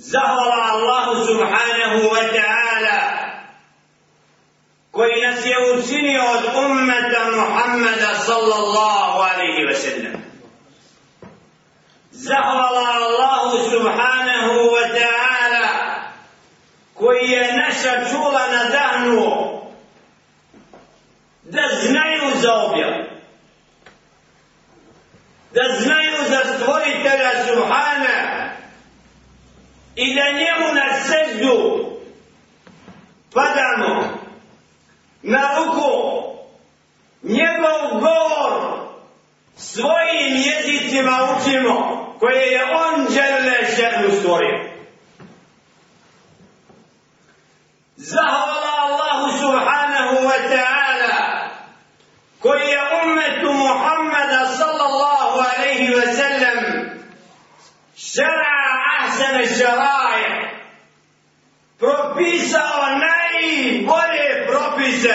Zahvala Allahu subhanahu wa ta'ala koji nas je učinio od ummeta Muhammeda sallallahu alaihi wa sallam. Zahvala Allahu subhanahu wa ta'ala koji je naša čula nadahnuo da znaju za objav. Da znaju za stvoritelja subhanahu i da njemu na seždu padamo na ruku njegov govor svojim jezicima učimo koje je on žele ženu stvorio. Zahvala Allahu subhanahu wa ta'ala koji je umetu Muhammada sallallahu alaihi wa sallam šara ahsane šaraje propisao najbolje propise.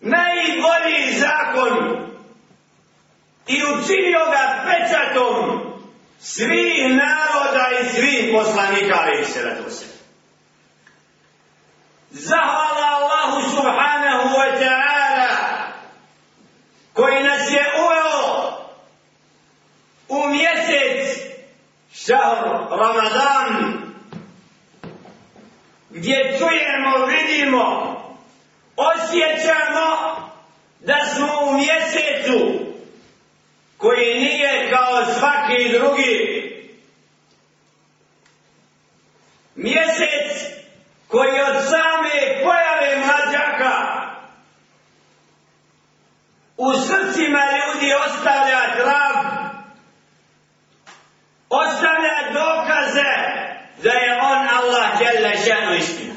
Najbolji zakon. I učinio ga pečatom svih naroda i svih poslanika ali se se zahvala Allahu subhanahu wa ta'ala koji nas je uveo u mjesec šahr Ramadan gdje čujemo, vidimo, osjećamo da smo u mjesecu koji nije kao svaki drugi. Mjesec koji od same pojave mlađaka u srcima ljudi ostavlja trav, ostavlja dokaze da je on Allah djela šanu istina.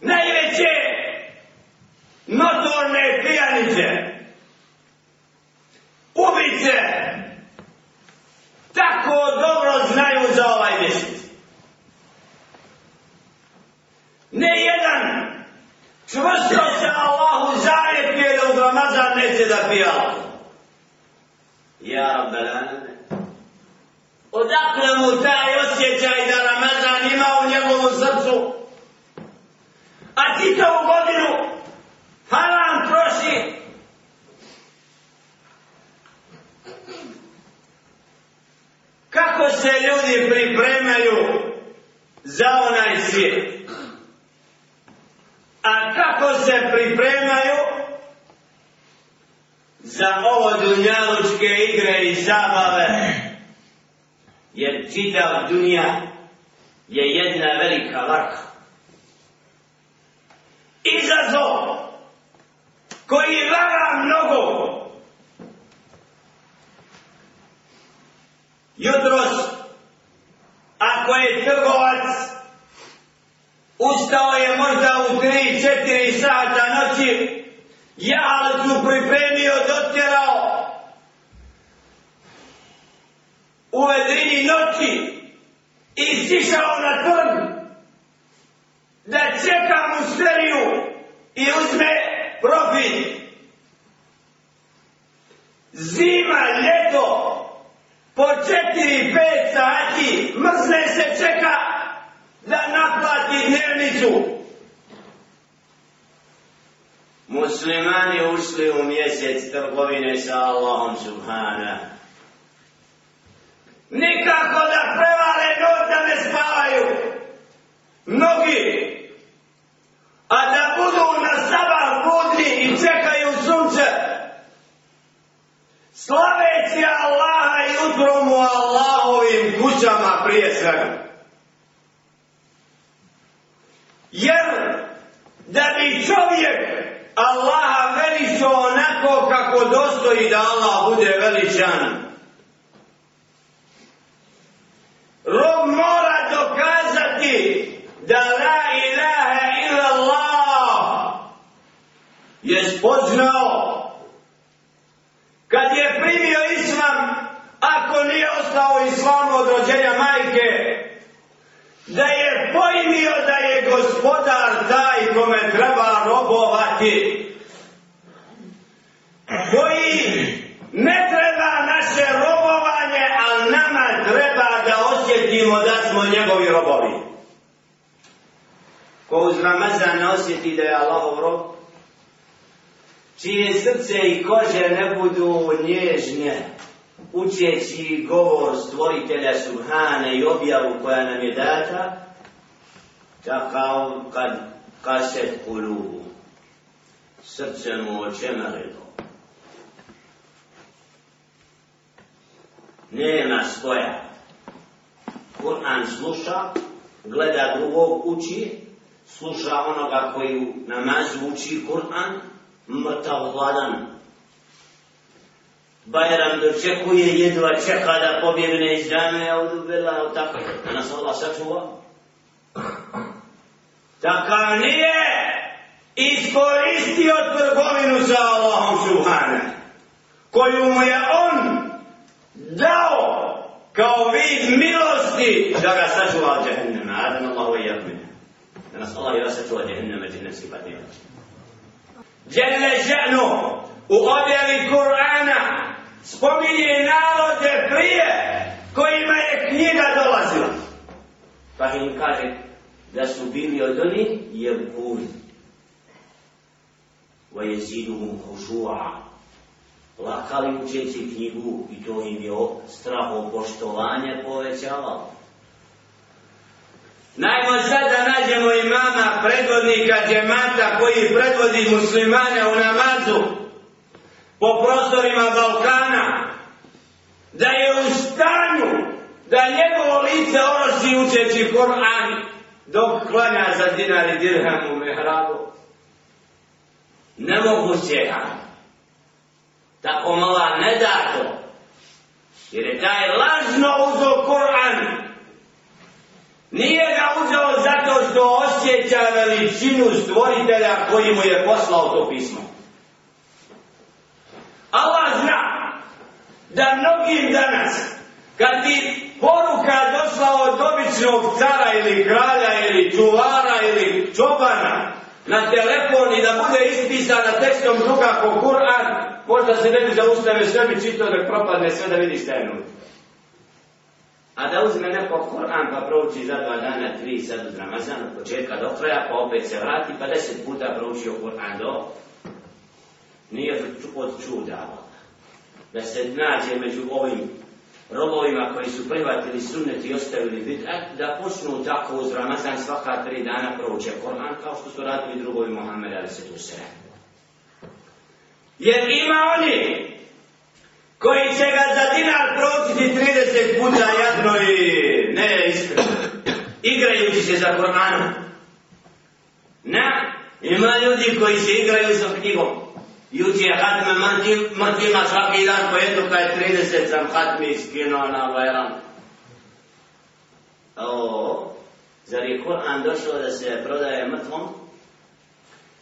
Najveće notorne pijanice, ubice, tako dobro znaju za ovaj mjesec. Ne jedan čvrsto se Allahu zajetuje da u Ramazan neće da pija. Ja, Rabbelane, odakle mu taj osjećaj da Ramazan ima u njegovu srcu? A ti to u godinu haram troši kako se ljudi pripremaju za onaj svijet. A kako se pripremaju za ovo dunjalučke igre i zabave. Jer čitav dunja je jedna velika laka. Izazov koji vara mnogo jutros, ako je trgovac, ustao je možda u 3-4 sata noći, ja pripremio, dotjerao, u vedrini noći i sišao na trg da čeka mu seriju i uzme profit. Zima, ljeto, po četiri, pet sati mrzne se čeka da naplati dnevnicu. Muslimani ušli u mjesec trgovine sa Allahom subhana. Nikako da prevale noć da ne spavaju. Mnogi. A da budu na sabah budni i čekaju sunce. Slaveći Allaha i utromu Allahovim kućama prije svega. Jer da bi čovjek Allaha veličao onako kako dostoji da Allah bude veličan. je spoznao. Kad je primio islam ako nije ostao islam od rođenja majke da je pojmio da je gospodar taj kome treba robovati. Koji ne treba naše robovanje ali nama treba da osjetimo da smo njegovi robovi. Ko uz Ramazan ne osjeti da je Allahov rob čije srce i kože ne budu nježnje, učeći govor stvoritelja Subhane i objavu koja nam je data, takav kad kaset kulubu, srce mu očemarilo. Nema spoja. Kur'an sluša, gleda drugog uči, sluša onoga koji namaz namazu uči Kur'an, mrtav hladan. Bajram dočekuje, jedva čeka da pobjegne iz džame, a udubila, tako je, da nas Allah sačuva. Takav nije iskoristio trgovinu sa Allahom Subhane, koju mu je on dao kao vid milosti da ga sačuva od džehennema. Adan Allah i jakmine. Da nas Allah i vas sačuva džehennema, džehennemski patnjeva. Jelle ženu u objavi Kur'ana spominje narode prije kojima je knjiga dolazila. Pa im kaže da su bili od onih jebkuri. Wa jeziduhum hušu'a. Lakali učeći knjigu i to im je straho poštovanje povećavalo. Najmo sad da nađemo imama predvodnika džemata koji predvodi muslimane u namazu po prostorima Balkana da je u stanju da njegovo lice orosi učeći Kur'an dok klanja za dinar i dirham u mehrabu. Ne mogu se Tako mala ne da to. Jer je taj lažno uzo Kur'an Nije ga uzeo zato što osjeća veličinu stvoritelja koji mu je poslao to pismo. Allah zna da mnogim danas, kad ti poruka došla od običnog cara ili kralja ili čuvara ili čobana na telefon i da bude ispisana tekstom druga po Kur'an, možda se ne bi zaustavio sve bi čitao da propadne sve da vidiš šta je nutra. A da uzme neko Kur'an pa prouči za dva dana, tri sad uz Ramazan, od početka do kraja, pa opet se vrati, pa deset puta proučio Kur'an do... Nije od čuda, da se nađe među ovim robovima koji su prihvatili sunnet i ostavili bid'at, da počnu tako uz Ramazan svaka tri dana prouče Koran, kao što su radili drugovi Muhammed, ali se tu se Jer ima oni koji će ga za dinar pročiti 30 puta jadno i ne iskreno, igrajući se za Koranom. Ne, ima ljudi koji se igraju sa knjigom. Juče je hatme mrtvima svaki dan po jednu pa kaj 30 sam hatmi skinuo na Bajram. O, zar je Kur'an došao da se prodaje mrtvom?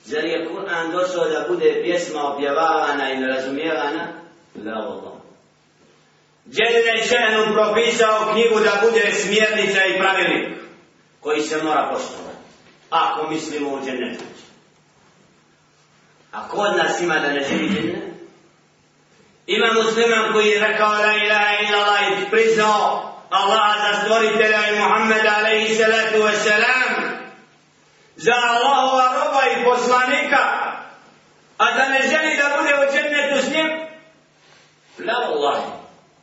Zar je Kur'an došao da bude pjesma objavavana i razumijevana? La Allah. Dželle še'nu propisao knjigu da bude smjernica i pravilnik koji se mora poštovati. Ako mislimo u džennetu. A kod nas ima da ne živi džennet? Ima musliman koji je rekao la ilaha illa Allah i priznao Allah za stvoritelja i Muhammeda alaihi salatu wasalam za Allahova roba i poslanika a da ne želi da bude u džennetu s njim La Allah,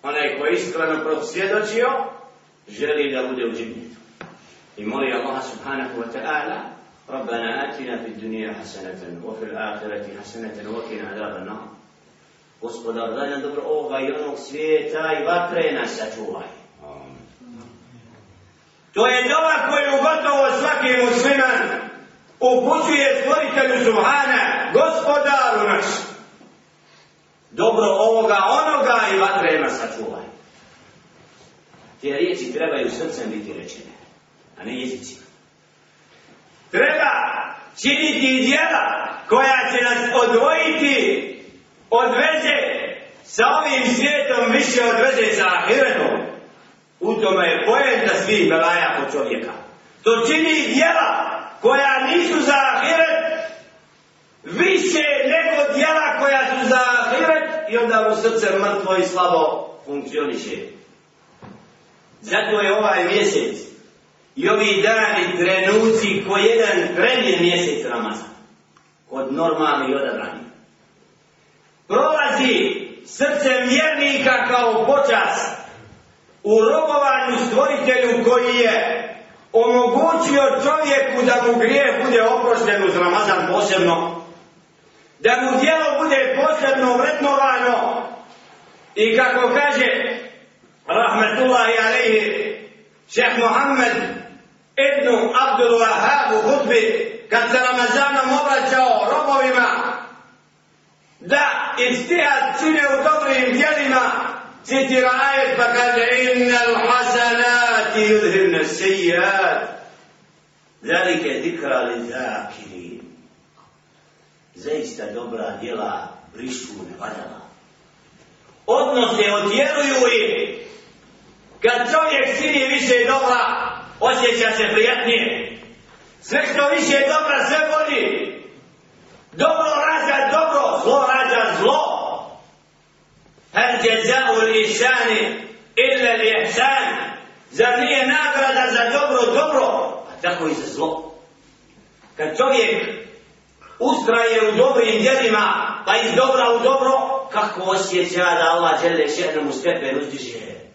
onaj ko je iskreno prosvjedočio, želi da bude u džinnitu. I moli Allah subhanahu wa ta'ala, ربنا آتنا في الدنيا حسنة وفي الآخرة حسنة وقنا عذاب النار Gospodar, daj nam dobro ovoga i onog svijeta i vatre nas sačuvaj. To je dova koju gotovo svaki musliman upućuje stvoritelju Subhana, gospodaru našu dobro ovoga, onoga i vatrema sačuvaj. Te riječi trebaju srcem biti rečene, a ne jezicima. Treba činiti djela koja će nas odvojiti od veze sa ovim svijetom više od veze sa ahiretom. U tome je pojenta svih belaja po čovjeka. To čini djela koja nisu za ahiret više nego djela koja su za ahiret i onda mu srce mrtvo i slabo funkcioniše. Zato je ovaj mjesec I ovi dani trenuci ko jedan premijer mjesec Ramazan. Kod normalni odabrani. Prolazi srce vjernika kao počas u robovanju stvoritelju koji je omogućio čovjeku da mu grije bude oprošten uz Ramazan posebno, da mu djelo bude posebno vrednovano i kako kaže rahmetullahi alaihi šeh Muhammed ibn Abdul Wahab u hudbi kad se Ramazanom obraćao robovima da istihad čine u dobrim djelima citira ajet pa kaže innal hasanati sejjat zalike dikra li zakirin zaista dobra djela brišu ne valjala. Odnos ne odjeluju i kad čovjek čini više dobra, osjeća se prijatnije. Sve što više je dobra, sve bolji. Dobro rađa dobro, zlo rađa zlo. Hel je za u illa ili li ihsan, zar nije nagrada za dobro, dobro, a tako i za zlo. Kad čovjek ustraje u dobrim djelima, pa iz dobra u dobro, kako osjeća da Allah žele šehrem u stepen uzdiže.